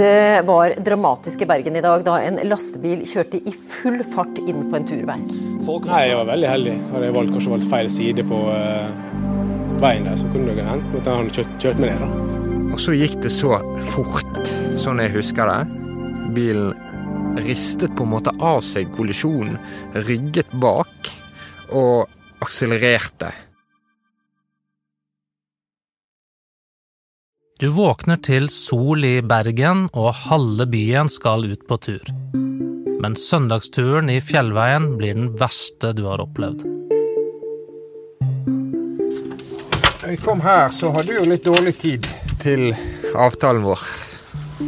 Det var dramatisk i Bergen i dag da en lastebil kjørte i full fart inn på en turvei. Nei, Jeg var veldig heldig. Hadde jeg valgt, kanskje valgt feil side på uh, veien der, så kunne det hendt at han hadde kjørt, kjørt med ned. da. Og så gikk det så fort, sånn jeg husker det. Bilen ristet på en måte av seg kollisjonen, rygget bak og akselererte. Du våkner til sol i Bergen, og halve byen skal ut på tur. Men søndagsturen i fjellveien blir den verste du har opplevd. Da vi kom her, så hadde vi jo litt dårlig tid til avtalen vår.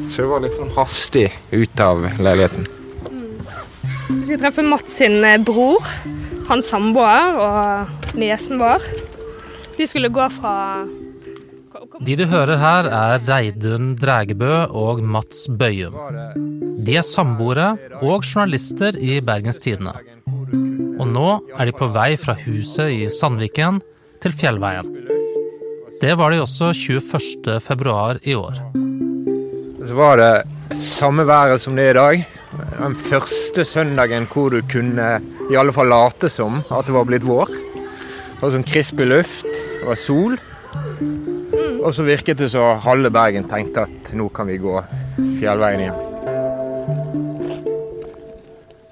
Så vi var litt sånn hastig ut av leiligheten. Vi skal treffe Mats sin eh, bror, hans samboer og niesen vår. De skulle gå fra De du hører her, er Reidun Drægebø og Mats Bøyum. De er samboere og journalister i Bergens Tidende. Og nå er de på vei fra huset i Sandviken til Fjellveien. Det var de også 21. februar i år. Så var det samme været som det er i dag. Den første søndagen hvor du kunne i alle fall late som at det var blitt vår. Det var sånn krispig luft, det var sol. Og så virket det så halve Bergen tenkte at nå kan vi gå fjellveien igjen.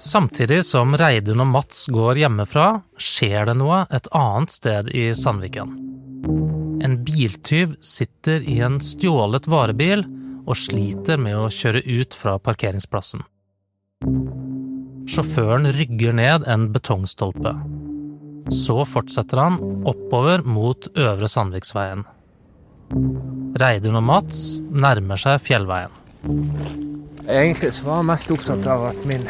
Samtidig som Reidun og Mats går hjemmefra, skjer det noe et annet sted i Sandviken. En biltyv sitter i en stjålet varebil og sliter med å kjøre ut fra parkeringsplassen. Sjåføren rygger ned en betongstolpe. Så fortsetter han oppover mot Øvre Sandviksveien. Reidun og Mats nærmer seg fjellveien. Egentlig så var jeg mest opptatt av at min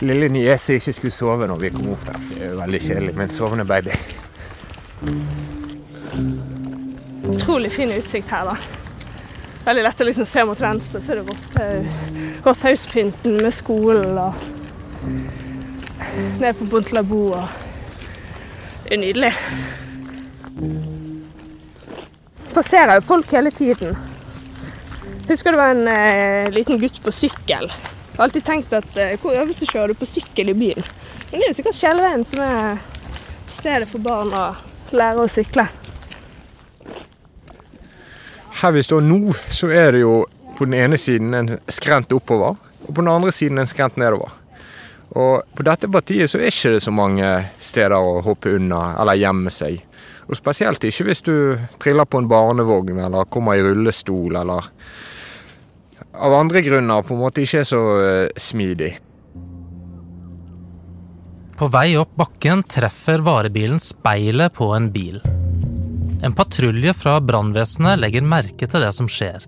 lille niese ikke skulle sove når vi kom opp der. Det er jo veldig kjedelig med en sovende baby. Utrolig fin utsikt her, da. Veldig lett å liksom se mot venstre, så er det Rotthaug- Rotthaugspynten med skolen og ned på Bontlabo og Det er nydelig. Passerer jo folk hele tiden. Husker det var en eh, liten gutt på sykkel. Jeg har alltid tenkt at eh, hvor øvelse kjører du på sykkel i byen? Men det er jo sikkert Skjellveien som er stedet for barn å lære å sykle. Her vi står nå, så er det jo på den ene siden en skrent oppover, og på den andre siden en skrent nedover. Og på dette partiet så er det ikke så mange steder å hoppe unna eller gjemme seg. Og spesielt ikke hvis du triller på en barnevogn eller kommer i rullestol eller av andre grunner på en måte ikke er så eh, smidig. På vei opp bakken treffer varebilen speilet på en bil. En patrulje fra brannvesenet legger merke til det som skjer,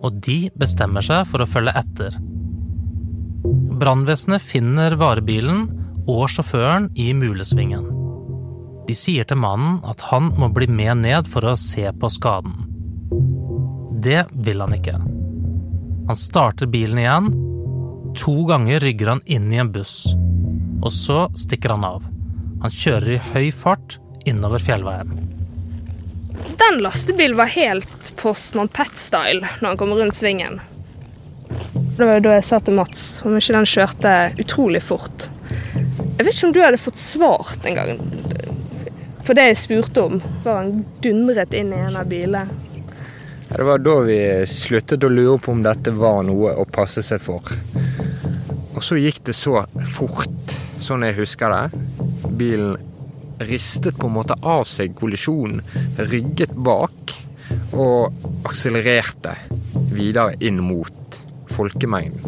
og de bestemmer seg for å følge etter. Brannvesenet finner varebilen og sjåføren i mulesvingen. De sier til mannen at han må bli med ned for å se på skaden. Det vil han ikke. Han starter bilen igjen. To ganger rygger han inn i en buss. Og så stikker han av. Han kjører i høy fart innover fjellveien. Den lastebilen var helt Postman Pet-style når han kommer rundt svingen. Det var da jeg sa til Mats om ikke den kjørte utrolig fort. Jeg vet ikke om du hadde fått svart en gang. For det jeg spurte om, var han dundret inn i en av bilene. Ja, Det var da vi sluttet å lure på om dette var noe å passe seg for. Og så gikk det så fort, sånn jeg husker det. Bilen ristet på en måte av seg kollisjonen, rygget bak og akselererte videre inn mot folkemengden.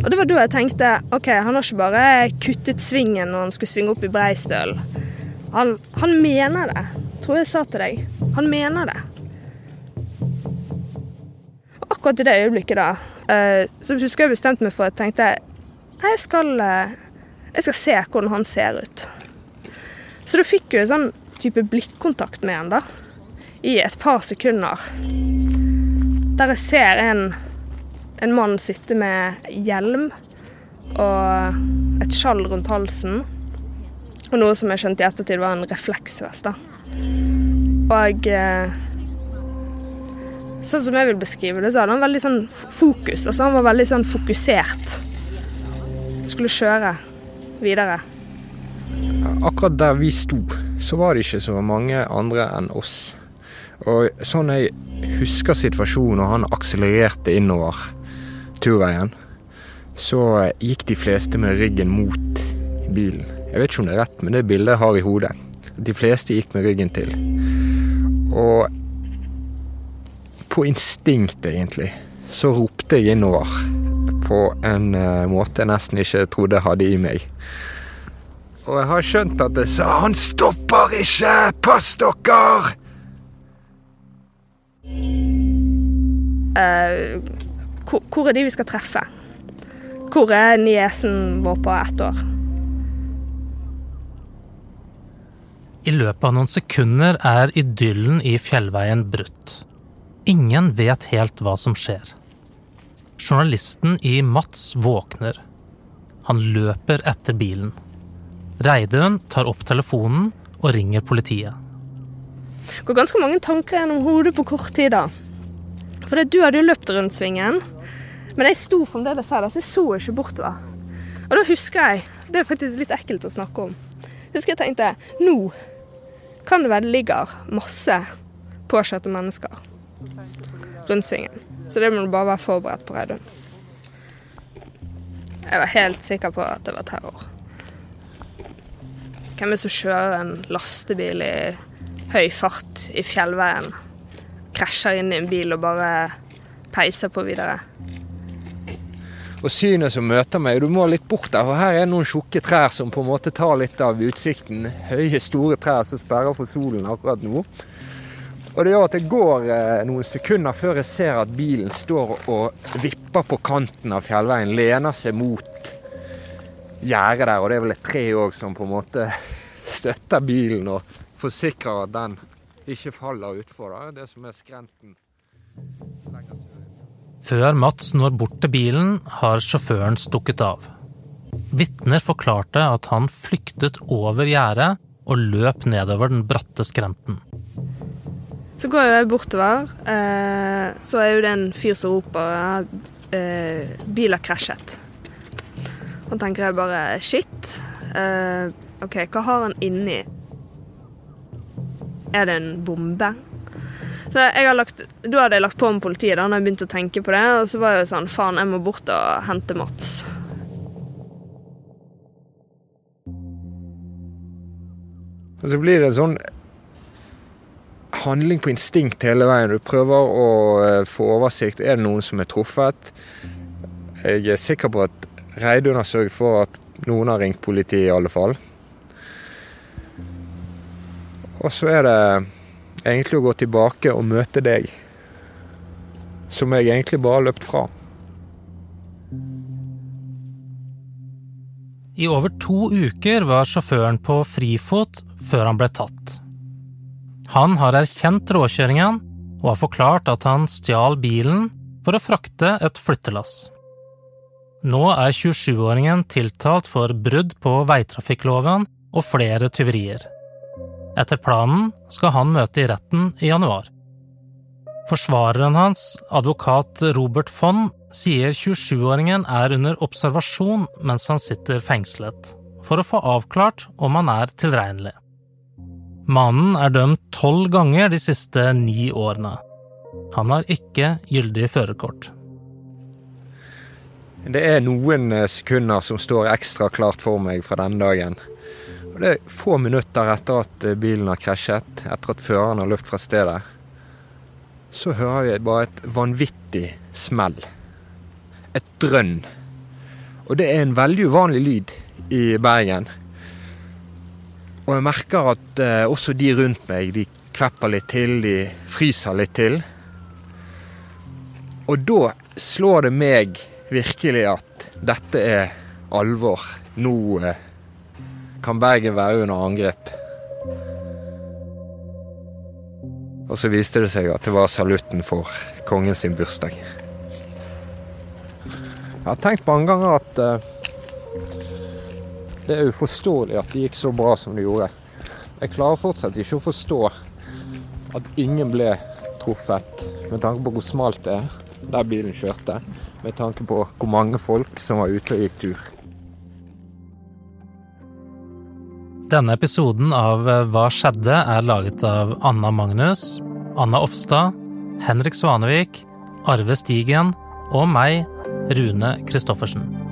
Og det var da jeg tenkte ok, han har ikke bare kuttet svingen når han skulle svinge opp i Breistølen. Han, han mener det, tror jeg sa til deg. Han mener det. Og akkurat i det øyeblikket da, eh, så husker jeg bestemte meg for at jeg tenkte jeg skal, eh, jeg skal se hvordan han ser ut. Så da fikk jeg en sånn type blikkontakt med han da, i et par sekunder. Der jeg ser en, en mann sitte med hjelm og et skjall rundt halsen. Og noe som jeg skjønte i ettertid var en refleksvest. Og eh, Sånn som jeg vil beskrive det, så hadde han veldig sånn fokus. Altså han var veldig sånn fokusert. Skulle kjøre videre. Akkurat der vi sto, så var det ikke så mange andre enn oss. Og sånn jeg husker situasjonen og han akselererte innover turveien, så gikk de fleste med ryggen mot bilen. Jeg vet ikke om det er rett, men det bildet jeg har i hodet. De fleste gikk med ryggen til. Og på instinkt, egentlig, så ropte jeg innover på en uh, måte jeg nesten ikke trodde jeg hadde i meg. Og jeg har skjønt at jeg sa 'Han stopper ikke! Pass dere!' Uh, hvor, er de vi skal treffe? Hvor er niesen vår på ett år? I løpet av noen sekunder er idyllen i fjellveien brutt. Ingen vet helt hva som skjer. Journalisten i Mats våkner. Han løper etter bilen. Reidun tar opp telefonen og ringer politiet. Det går ganske mange tanker gjennom hodet på kort tid, da. For du hadde jo løpt rundt svingen, men jeg sto fremdeles her, så jeg så ikke bortover. Og da husker jeg Det er faktisk litt ekkelt å snakke om. Husker jeg tenkte nå kan det være det ligger masse påkjørte mennesker rundt svingen. Så det må du bare være forberedt på, Reidun. Jeg var helt sikker på at det var terror. Hvem er det som kjører en lastebil i høy fart i fjellveien? Krasjer inn i en bil og bare peiser på videre? Og synet som møter meg, du må litt bort der, for her er noen tjukke trær som på en måte tar litt av utsikten. Høye, store trær som sperrer for solen akkurat nå. Og det gjør at det går eh, noen sekunder før jeg ser at bilen står og vipper på kanten av fjellveien, lener seg mot gjerdet der, og det er vel et tre òg som på en måte støtter bilen og forsikrer at den ikke faller utfor. er Det som er skrenten. Før Mats når bort til bilen, har sjåføren stukket av. Vitner forklarte at han flyktet over gjerdet og løp nedover den bratte skrenten. Så går jeg bortover, eh, så er jo det en fyr som roper at 'bil har krasjet'. Og tenker jeg bare 'shit'. Eh, OK, hva har han inni? Er det en bombe? Så jeg har lagt, Da hadde jeg lagt på med politiet da når jeg begynte å tenke på det. Og så var jeg jo sånn Faen, jeg må bort og hente Mats. Og så blir det sånn handling på instinkt hele veien. Du prøver å eh, få oversikt. Er det noen som er truffet? Jeg er sikker på at Reidun har sørget for at noen har ringt politiet, i alle fall. Og så er det egentlig å gå tilbake og møte deg, som jeg egentlig bare har løpt fra. I over to uker var sjåføren på frifot før han ble tatt. Han har erkjent råkjøringen og har forklart at han stjal bilen for å frakte et flyttelass. Nå er 27-åringen tiltalt for brudd på veitrafikkloven og flere tyverier. Etter planen skal han møte i retten i januar. Forsvareren hans, advokat Robert Fonn, sier 27-åringen er under observasjon mens han sitter fengslet, for å få avklart om han er tilregnelig. Mannen er dømt tolv ganger de siste ni årene. Han har ikke gyldig førerkort. Det er noen sekunder som står ekstra klart for meg fra denne dagen. Og det er få minutter etter at eh, bilen har krasjet, etter at føreren har løpt fra stedet, så hører vi bare et vanvittig smell. Et drønn. Og det er en veldig uvanlig lyd i Bergen. Og jeg merker at eh, også de rundt meg, de kvepper litt til, de fryser litt til. Og da slår det meg virkelig at dette er alvor. Nå eh, kan Bergen være under angrep. Og så viste det seg at det var salutten for kongen sin bursdag. Jeg har tenkt mange ganger at uh, det er uforståelig at det gikk så bra som det gjorde. Jeg klarer fortsatt ikke å forstå at ingen ble truffet med tanke på hvor smalt det er der bilen kjørte, med tanke på hvor mange folk som var ute og gikk tur. Denne episoden av eh, Hva skjedde? er laget av Anna Magnus, Anna Offstad, Henrik Svanevik, Arve Stigen og meg, Rune Christoffersen.